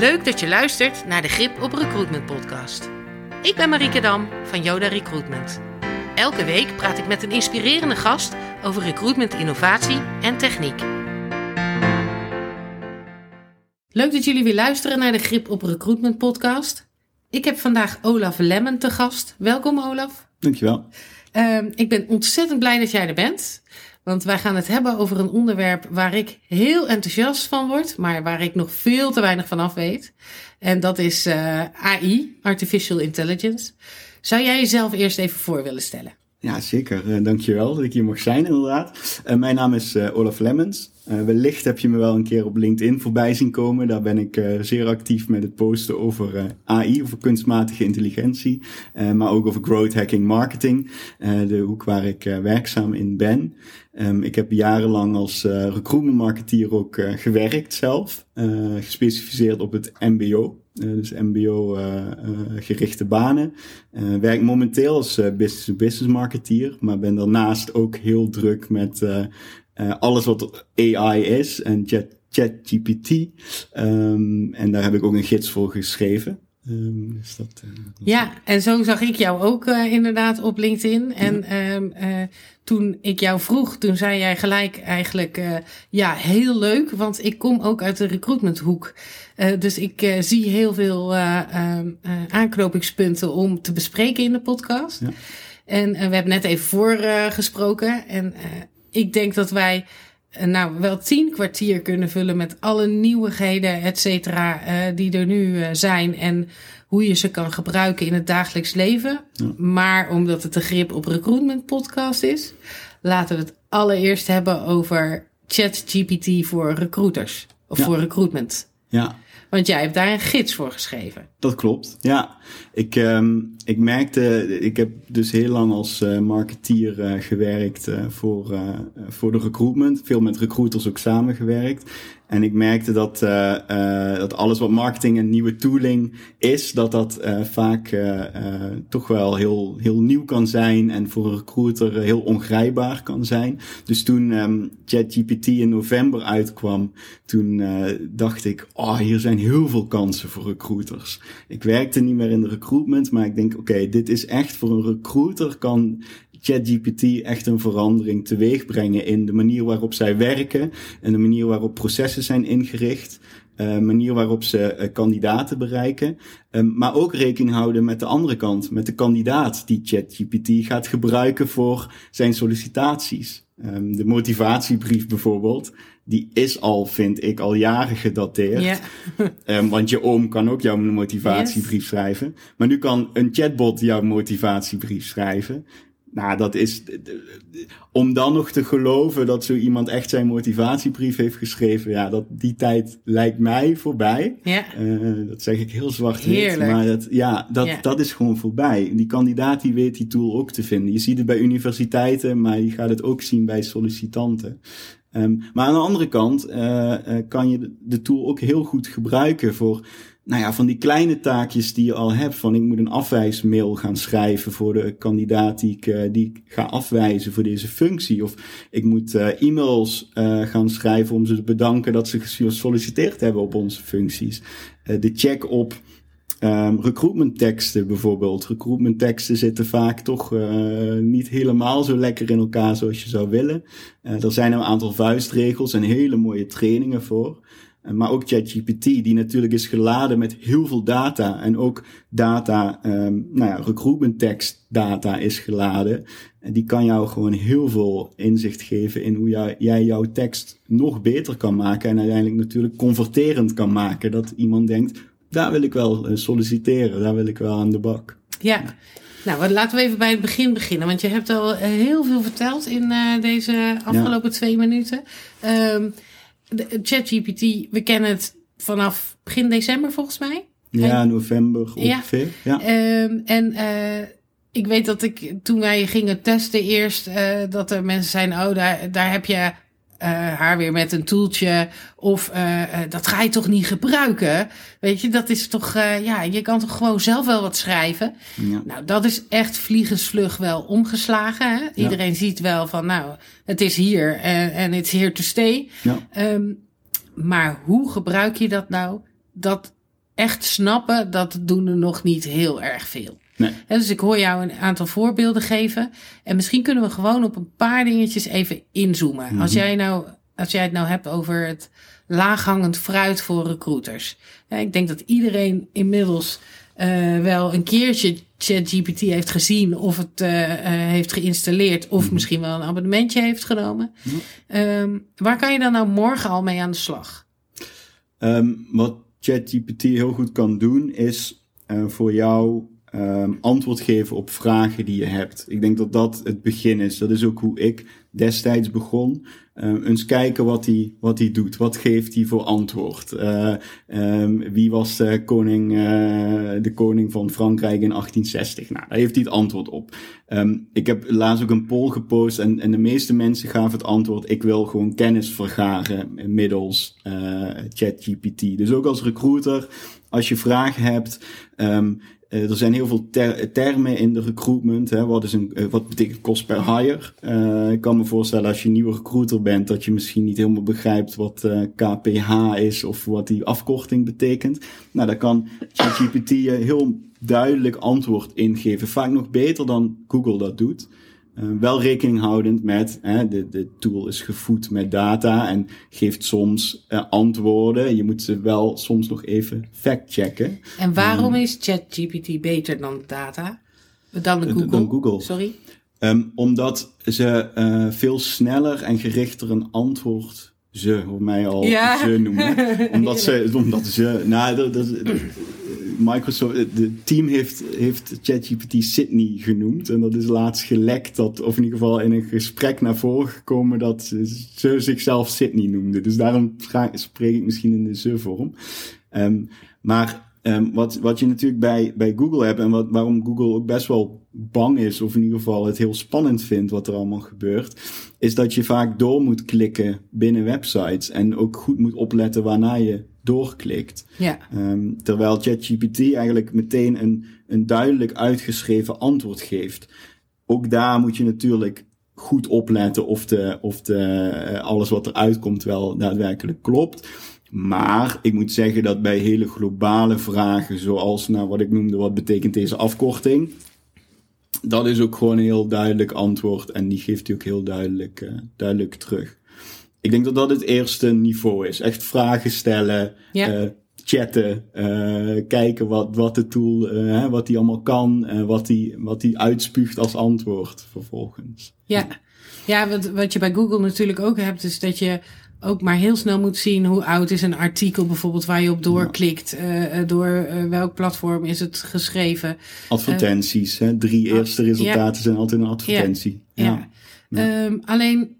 Leuk dat je luistert naar de Grip op Recruitment podcast. Ik ben Marieke Dam van Yoda Recruitment. Elke week praat ik met een inspirerende gast over recruitment innovatie en techniek. Leuk dat jullie weer luisteren naar de Grip op Recruitment podcast. Ik heb vandaag Olaf Lemmen te gast. Welkom Olaf. Dankjewel. Uh, ik ben ontzettend blij dat jij er bent. Want wij gaan het hebben over een onderwerp waar ik heel enthousiast van word, maar waar ik nog veel te weinig van af weet. En dat is uh, AI, Artificial Intelligence. Zou jij jezelf eerst even voor willen stellen? Ja, zeker. Uh, dankjewel dat ik hier mag zijn, inderdaad. Uh, mijn naam is Olaf Lemmens. Uh, wellicht heb je me wel een keer op LinkedIn voorbij zien komen. Daar ben ik uh, zeer actief met het posten over uh, AI, over kunstmatige intelligentie, maar ook over growth hacking marketing, de hoek waar ik werkzaam in ben. Um, ik heb jarenlang als recruitment marketeer ook gewerkt zelf, gespecialiseerd op het MBO. dus MBO-gerichte banen. werk momenteel als business-to-business marketeer, maar ben daarnaast ook heel druk met uh, alles wat AI is en ChatGPT. Um, en daar heb ik ook een gids voor geschreven. Um, dus dat, uh, dat ja, en zo zag ik jou ook uh, inderdaad op LinkedIn. En ja. um, toen ik jou vroeg, toen zei jij gelijk eigenlijk, ja, heel leuk, want ik kom ook uit de recruitmenthoek. dus ik zie heel veel aanknopingspunten om te bespreken in de podcast. Ja. En we hebben net even voorgesproken. en ik denk dat wij eh, nou wel tien kwartier kunnen vullen met alle nieuwigheden, et cetera, uh, die er nu uh, zijn en hoe je ze kan gebruiken in het dagelijks leven. Ja. Maar omdat het de grip op recruitment podcast is, laten we het allereerst hebben over ChatGPT voor recruiters of ja. voor recruitment. Ja. Want jij hebt daar een gids voor geschreven. Dat klopt, ja. Ik, um, ik merkte, ik heb dus heel lang als uh, marketeer uh, gewerkt uh, voor, voor de recruitment. Veel met recruiters ook samengewerkt. En ik merkte dat, uh, dat alles wat marketing en nieuwe tooling is, dat dat uh, vaak toch wel heel, heel nieuw kan zijn en voor een recruiter heel ongrijpbaar kan zijn. Dus toen um, ChatGPT in november uitkwam, toen dacht ik, oh, hier zijn heel veel kansen voor recruiters. Ik werkte niet meer in de recruitment, maar ik denk, oké, dit is echt voor een recruiter kan ChatGPT echt een verandering teweeg brengen in de manier waarop zij werken en de manier waarop processen zijn ingericht. Uh, manier waarop ze uh, kandidaten bereiken. Um, maar ook rekening houden met de andere kant, met de kandidaat die ChatGPT gaat gebruiken voor zijn sollicitaties. Um, de motivatiebrief bijvoorbeeld, die is al, vind ik, al jaren gedateerd. Yeah. um, want je oom kan ook jouw motivatiebrief yes. schrijven. Maar nu kan een chatbot jouw motivatiebrief schrijven. Nou, dat is. Om dan nog te geloven dat zo iemand echt zijn motivatiebrief heeft geschreven. Ja, dat, die tijd lijkt mij voorbij. Ja. Uh, dat zeg ik heel zwart-wit. Maar dat, ja, dat, ja. dat is gewoon voorbij. Die kandidaat die weet die tool ook te vinden. Je ziet het bij universiteiten, maar je gaat het ook zien bij sollicitanten. Um, maar aan de andere kant uh, uh, kan je de tool ook heel goed gebruiken voor nou ja, van die kleine taakjes die je al hebt. Van ik moet een afwijsmail gaan schrijven voor de kandidaat die ik, uh, die ga afwijzen voor deze functie. Of ik moet uh, e-mails uh, gaan schrijven om ze te bedanken dat ze gesolliciteerd hebben op onze functies. de check op um, recruitment teksten bijvoorbeeld. Recruitment teksten zitten vaak toch niet helemaal zo lekker in elkaar zoals je zou willen. er zijn een aantal vuistregels en hele mooie trainingen voor. Maar ook ChatGPT, die natuurlijk is geladen met heel veel data. En ook data, um, nou ja, recruitment text data is geladen. En die kan jou gewoon heel veel inzicht geven in hoe jij, jij jouw tekst nog beter kan maken. En uiteindelijk natuurlijk converterend kan maken. Dat iemand denkt, daar wil ik wel eh, solliciteren, daar wil ik wel aan de bak. Ja. Nou, laten we even bij het begin beginnen. Want je hebt al eh, heel veel verteld in uh, deze afgelopen ja. twee minuten. Um, ChatGPT, we kennen het vanaf begin december volgens mij. Ja, en, november ongeveer. Ja. ja. Um, en uh, ik weet dat ik toen wij gingen testen eerst, uh, dat er mensen zijn, oh, daar, daar heb je uh, haar weer met een toeltje. Of uh, dat ga je toch niet gebruiken? Weet je, dat is toch, ja, je kan toch gewoon zelf wel wat schrijven. Ja. Nou, dat is echt vliegensvlug wel omgeslagen. Hè? Iedereen ja. ziet wel van, nou, het is hier en, en it's here to stay. Ja. Um, maar hoe gebruik je dat nou? Dat echt snappen, dat doen er nog niet heel erg veel. Nee. Dus ik hoor jou een aantal voorbeelden geven. En misschien kunnen we gewoon op een paar dingetjes even inzoomen. Als, jij nou, als jij het nou hebt over het laaghangend fruit voor recruiters. Ja, ik denk dat iedereen inmiddels eh, wel een keertje ChatGPT heeft gezien of het eh, eh, heeft geïnstalleerd of misschien wel een abonnementje heeft genomen. Ehm, waar kan je dan nou morgen al mee aan de slag? Ehm, wat ChatGPT heel goed kan doen, is voor jou ehm, antwoord geven op vragen die je hebt. Ik denk dat dat het begin is. Dat is ook hoe ik destijds begon. Um, eens kijken wat hij wat doet. Wat geeft hij voor antwoord? Uh, um, wie was de koning, uh, de koning van Frankrijk in 1860? Nou, daar heeft hij het antwoord op. Um, ik heb laatst ook een poll gepost en, en de meeste mensen gaven het antwoord: ik wil gewoon kennis vergaren middels uh, ChatGPT. Dus ook als recruiter, als je vragen hebt. Um, uh, er zijn heel veel ter termen in de recruitment. Hè. Wat, is een, uh, wat betekent kost per hire? Uh, ik kan me voorstellen als je een nieuwe recruiter bent, dat je misschien niet helemaal begrijpt wat KPH is of wat die afkorting betekent. Nou, daar kan ChatGPT heel duidelijk antwoord ingeven. Vaak nog beter dan Google dat doet. Uh, wel rekening houdend met, hè, de, de tool is gevoed met data en geeft soms uh, antwoorden. Je moet ze wel soms nog even factchecken. En waarom um, is ChatGPT beter dan data? Dan Google? Dan Google. Sorry? Um, omdat ze uh, veel sneller en gerichter een antwoord ze, hoe mij al ja. ze noemen. Omdat ze, omdat ze, nou, dat, dat, Microsoft, de team heeft, heeft ChatGPT Sydney genoemd. En dat is laatst gelekt, dat, of in ieder geval in een gesprek naar voren gekomen, dat ze, ze zichzelf Sydney noemde. Dus daarom spreek ik misschien in de ze-vorm. Um, maar Um, wat, wat je natuurlijk bij, bij Google hebt en wat, waarom Google ook best wel bang is, of in ieder geval het heel spannend vindt wat er allemaal gebeurt, is dat je vaak door moet klikken binnen websites en ook goed moet opletten waarna je doorklikt. Ja. Um, terwijl ChatGPT eigenlijk meteen een, een duidelijk uitgeschreven antwoord geeft. Ook daar moet je natuurlijk goed opletten of, de, of de, uh, alles wat eruit komt wel daadwerkelijk klopt. Maar ik moet zeggen dat bij hele globale vragen, zoals nou wat ik noemde, wat betekent deze afkorting? Dat is ook gewoon een heel duidelijk antwoord en die geeft hij ook heel duidelijk, uh, duidelijk terug. Ik denk dat dat het eerste niveau is. Echt vragen stellen, ja. uh, chatten, uh, kijken wat, wat de tool, wat die allemaal kan, en wat die, wat die uitspuugt als antwoord vervolgens. Ja, ja wat, wat je bij Google natuurlijk ook hebt, is dat je ook maar heel snel moet zien hoe oud is een artikel bijvoorbeeld waar je op doorklikt. Ja. Uh, door uh, welk platform is het geschreven. Advertenties, hè? drie eerste resultaten ja. zijn altijd een advertentie. Ja. ja. Um, alleen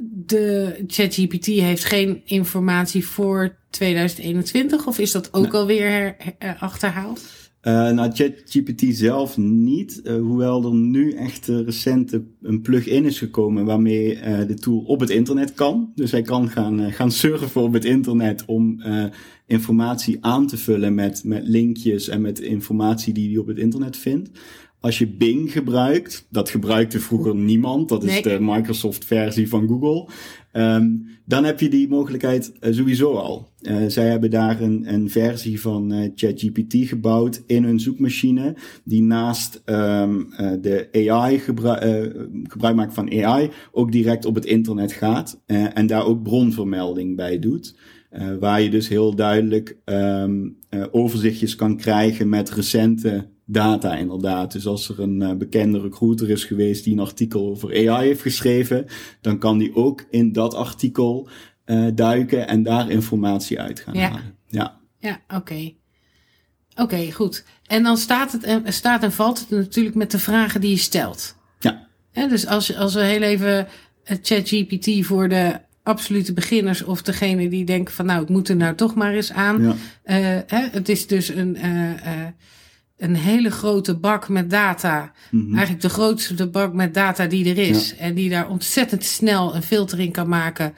de ChatGPT heeft geen informatie voor 2021 of is dat ook nee. alweer achterhaald? Uh, nou, ChatGPT zelf niet, uh, hoewel er nu echt uh, recent een plugin is gekomen waarmee de tool op het internet kan. Dus hij kan gaan, gaan surfen op het internet om informatie aan te vullen met, met linkjes en met informatie die hij op het internet vindt. Als je Bing gebruikt, dat gebruikte vroeger niemand, dat is nee. de Microsoft versie van Google. Um, dan heb je die mogelijkheid uh, sowieso al. Uh, zij hebben daar een, een versie van uh, ChatGPT gebouwd in hun zoekmachine, die naast um, de AI gebruik, gebruik maakt van AI, ook direct op het internet gaat en daar ook bronvermelding bij doet. waar je dus heel duidelijk um, overzichtjes kan krijgen met recente data inderdaad. Dus als er een uh, bekende recruiter is geweest die een artikel over AI heeft geschreven, dan kan die ook in dat artikel uh, duiken en daar informatie uit gaan ja. halen. Ja, ja oké. Okay. Oké, okay, goed. En dan staat, het, en, staat en valt het natuurlijk met de vragen die je stelt. Ja. ja dus als, als we heel even ChatGPT voor de absolute beginners of degene die denken van nou, het moet er nou toch maar eens aan. Ja. Uh, hè, het is dus een een hele grote bak met data. Mm-hmm. Eigenlijk de grootste bak met data die er is. Ja. En die daar ontzettend snel een filter in kan maken.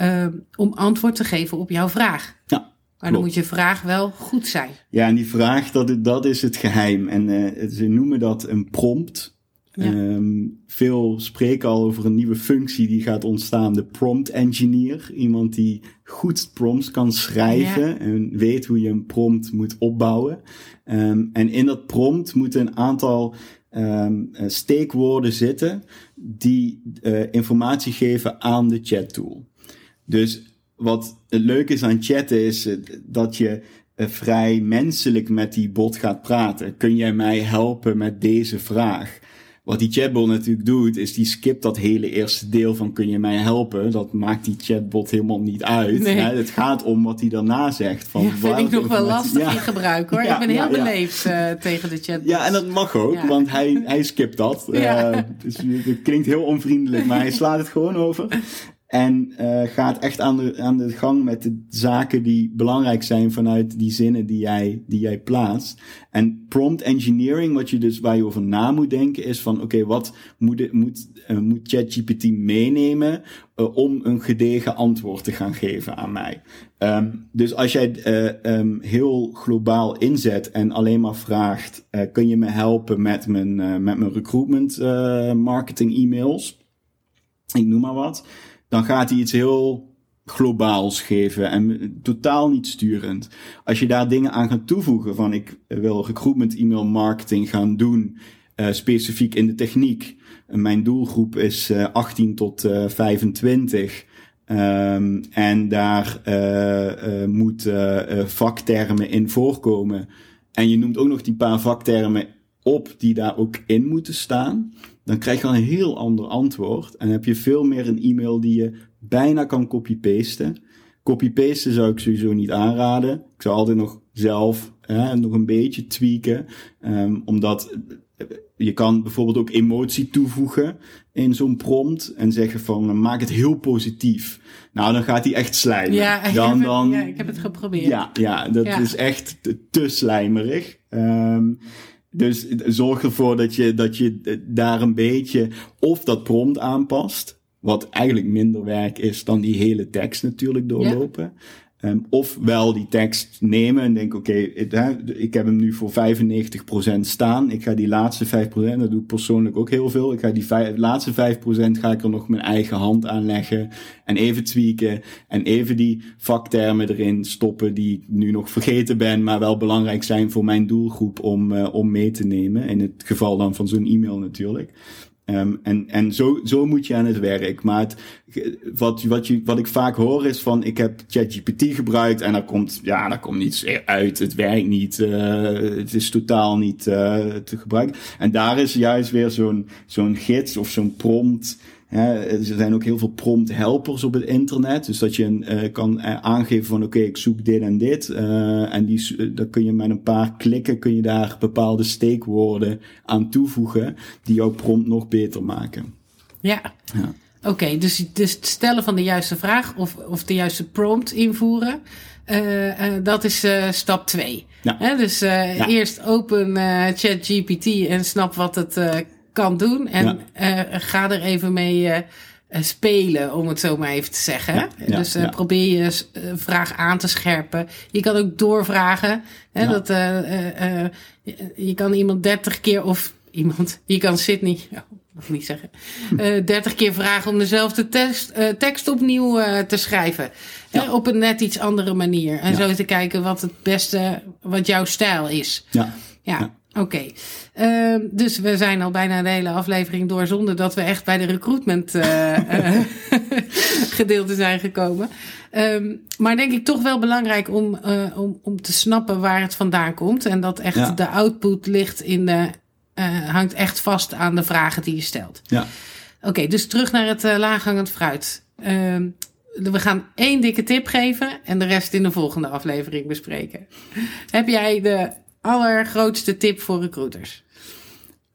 Uh, om antwoord te geven op jouw vraag. Ja. Maar klopt. dan moet je vraag wel goed zijn. Ja, en die vraag, dat, dat is het geheim. En uh, ze noemen dat een prompt. Ehm, veel spreken al over een nieuwe functie die gaat ontstaan, de prompt engineer. Iemand die goed prompts kan schrijven en weet hoe je een prompt moet opbouwen. Um, en in dat prompt moeten een aantal um, steekwoorden zitten die uh, informatie geven aan de chat tool. Dus wat het leuke is aan chatten is eh, dat je vrij menselijk met die bot gaat praten. Kun jij mij helpen met deze vraag? Wat die chatbot natuurlijk doet, is die skipt dat hele eerste deel van kun je mij helpen. Dat maakt die chatbot helemaal niet uit. Nee. Het gaat om wat hij daarna zegt. Van ja, vind ik nog wel lastig ja. in gebruik hoor. Ja, ik ben heel beleefd uh, tegen de chatbot. Ja, en dat mag ook, want hij, hij skipt dat. Uh, dus het klinkt heel onvriendelijk, maar hij slaat het gewoon over. En uh, gaat echt aan de, aan de gang met de zaken die belangrijk zijn vanuit die zinnen die jij, die jij plaatst. En prompt engineering, wat je dus, waar je over na moet denken, is van oké, wat moet, moet, uh, moet ChatGPT meenemen uh, om een gedegen antwoord te gaan geven aan mij? Um, dus als jij um, heel globaal inzet en alleen maar vraagt, kun je me helpen met mijn, met mijn recruitment marketing e-mails? Ik noem maar wat dan gaat hij iets heel globaals geven en totaal niet sturend. Als je daar dingen aan gaat toevoegen van ik wil recruitment e-mail marketing gaan doen, uh, specifiek in de techniek. mijn doelgroep is uh, 18 tot uh, 25. Um, en daar moeten vaktermen in voorkomen. En je noemt ook nog die paar vaktermen op die daar ook in moeten staan dan krijg je al een heel ander antwoord. En heb je veel meer een e-mail die je bijna kan copy-pasten. Copy-pasten zou ik sowieso niet aanraden. Ik zou altijd nog zelf hè, nog een beetje tweaken. Um, omdat je kan bijvoorbeeld ook emotie toevoegen in zo'n prompt en zeggen van maak het heel positief. Nou, dan gaat hij echt slijmen. Ja, dan, ik, dan, ja ik heb het geprobeerd. Ja, ja dat ja. is echt te slijmerig. Um, dus zorg ervoor dat je, dat je daar een beetje of dat prompt aanpast. Wat eigenlijk minder werk is dan die hele tekst natuurlijk doorlopen. Of wel die tekst nemen en denken, oké, ik heb hem nu voor 95% staan. Ik ga die laatste 5%, dat doe ik persoonlijk ook heel veel. Ik ga die laatste 5% ga ik er nog mijn eigen hand aan leggen. En even tweaken. En even die vaktermen erin stoppen die ik nu nog vergeten ben, maar wel belangrijk zijn voor mijn doelgroep om, uh, om mee te nemen. In het geval dan van zo'n e-mail natuurlijk. Um, en en zo, zo moet je aan het werk. Maar wat, wat, je, wat ik vaak hoor is van ik heb ChatGPT gebruikt en daar komt, ja, daar komt niets uit. Het werkt niet. Uh, het is totaal niet uh, te gebruiken. En daar is juist weer zo'n zo'n gids of zo'n prompt er zijn ook heel veel prompt helpers op het internet. Dus dat je uh, kan uh, aangeven van oké, okay, ik zoek dit en dit. Uh, en die, dan kun je met een paar klikken kun je daar bepaalde steekwoorden aan toevoegen. Die jouw prompt nog beter maken. Ja. ja. Oké, okay, dus, dus het stellen van de juiste vraag of, of de juiste prompt invoeren. dat is stap 2. Ja. dus ja. eerst open ChatGPT en snap wat het kan doen. En ja. uh, ga er even mee uh, spelen, om het zo maar even te zeggen. Ja, ja, dus uh, probeer je vraag aan te scherpen. Je kan ook doorvragen. Hè, dat, je kan iemand 30 keer of iemand, je kan Sydney, mag niet zeggen, 30 keer vragen om dezelfde tekst, tekst opnieuw te schrijven. Hè, op een net iets andere manier. En zo te kijken wat het beste, wat jouw stijl is. Ja. ja. Oké, okay. uh, dus we zijn al bijna de hele aflevering door zonder dat we echt bij de recruitment uh, uh, gedeelte zijn gekomen. Um, maar denk ik toch wel belangrijk om, om, om te snappen waar het vandaan komt. En dat echt ja. de output ligt in de, hangt echt vast aan de vragen die je stelt. Ja. Oké, okay, dus terug naar het laaghangend fruit. Ehm, we gaan één dikke tip geven en de rest in de volgende aflevering bespreken. Heb jij de allergrootste tip voor recruiters?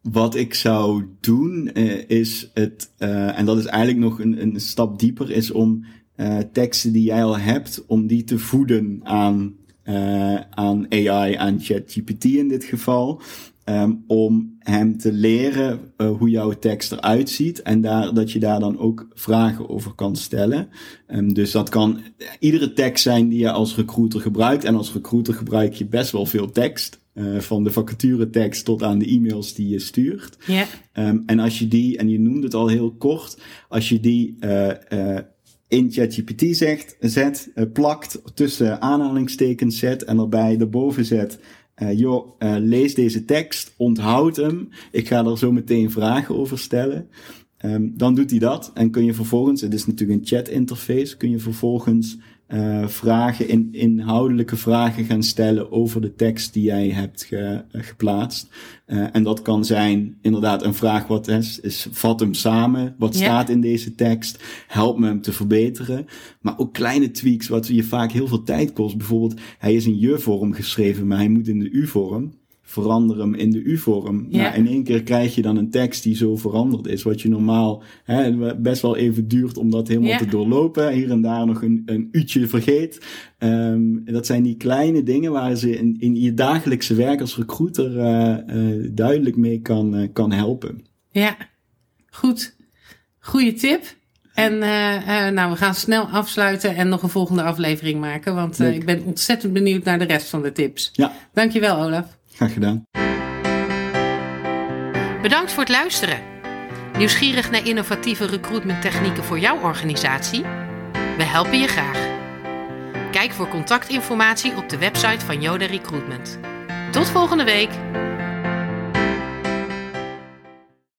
Wat ik zou doen uh, is het, uh, en dat is eigenlijk nog een, een stap dieper, is om uh, teksten die jij al hebt, om die te voeden aan, aan AI, aan ChatGPT in dit geval. Um, om hem te leren uh, hoe jouw tekst eruit ziet en daar, dat je daar dan ook vragen over kan stellen. Um, dus dat kan iedere tekst zijn die je als recruiter gebruikt. En als recruiter gebruik je best wel veel tekst. Uh, van de vacaturetekst tot aan de e-mails die je stuurt. Ja. Um, en als je die, en je noemde het al heel kort, als je die uh, uh, in ChatGPT zegt, zet, plakt, tussen aanhalingstekens zet en erbij erboven zet. Joh, lees deze tekst, onthoud hem. Ik ga er zo meteen vragen over stellen. Um, dan doet hij dat en kun je vervolgens, het is natuurlijk een chat interface, kun je vervolgens uh, vragen, in, inhoudelijke vragen gaan stellen over de tekst die jij hebt ge, uh, geplaatst. Uh, en dat kan zijn inderdaad een vraag wat is, is vat hem samen, wat staat in deze tekst, help me hem te verbeteren. Maar ook kleine tweaks wat je vaak heel veel tijd kost. Bijvoorbeeld, hij is in je-vorm geschreven, maar hij moet in de u-vorm verander hem in de U-vorm. Ja. Nou, in één keer krijg je dan een tekst die zo veranderd is, wat je normaal hè, best wel even duurt om dat helemaal ja. te doorlopen. Hier en daar nog een, een uurtje vergeet. Um, dat zijn die kleine dingen waar ze in, in je dagelijkse werk als recruiter uh, uh, duidelijk mee kan, uh, kan helpen. Ja, goed. Goeie tip. En uh, uh, nou, we gaan snel afsluiten en nog een volgende aflevering maken. Want uh, ik ben ontzettend benieuwd naar de rest van de tips. Ja. Dankjewel, Olaf. Graag gedaan. Bedankt voor het luisteren. Nieuwsgierig naar innovatieve recruitment technieken voor jouw organisatie? We helpen je graag. Kijk voor contactinformatie op de website van Yoda Recruitment. Tot volgende week.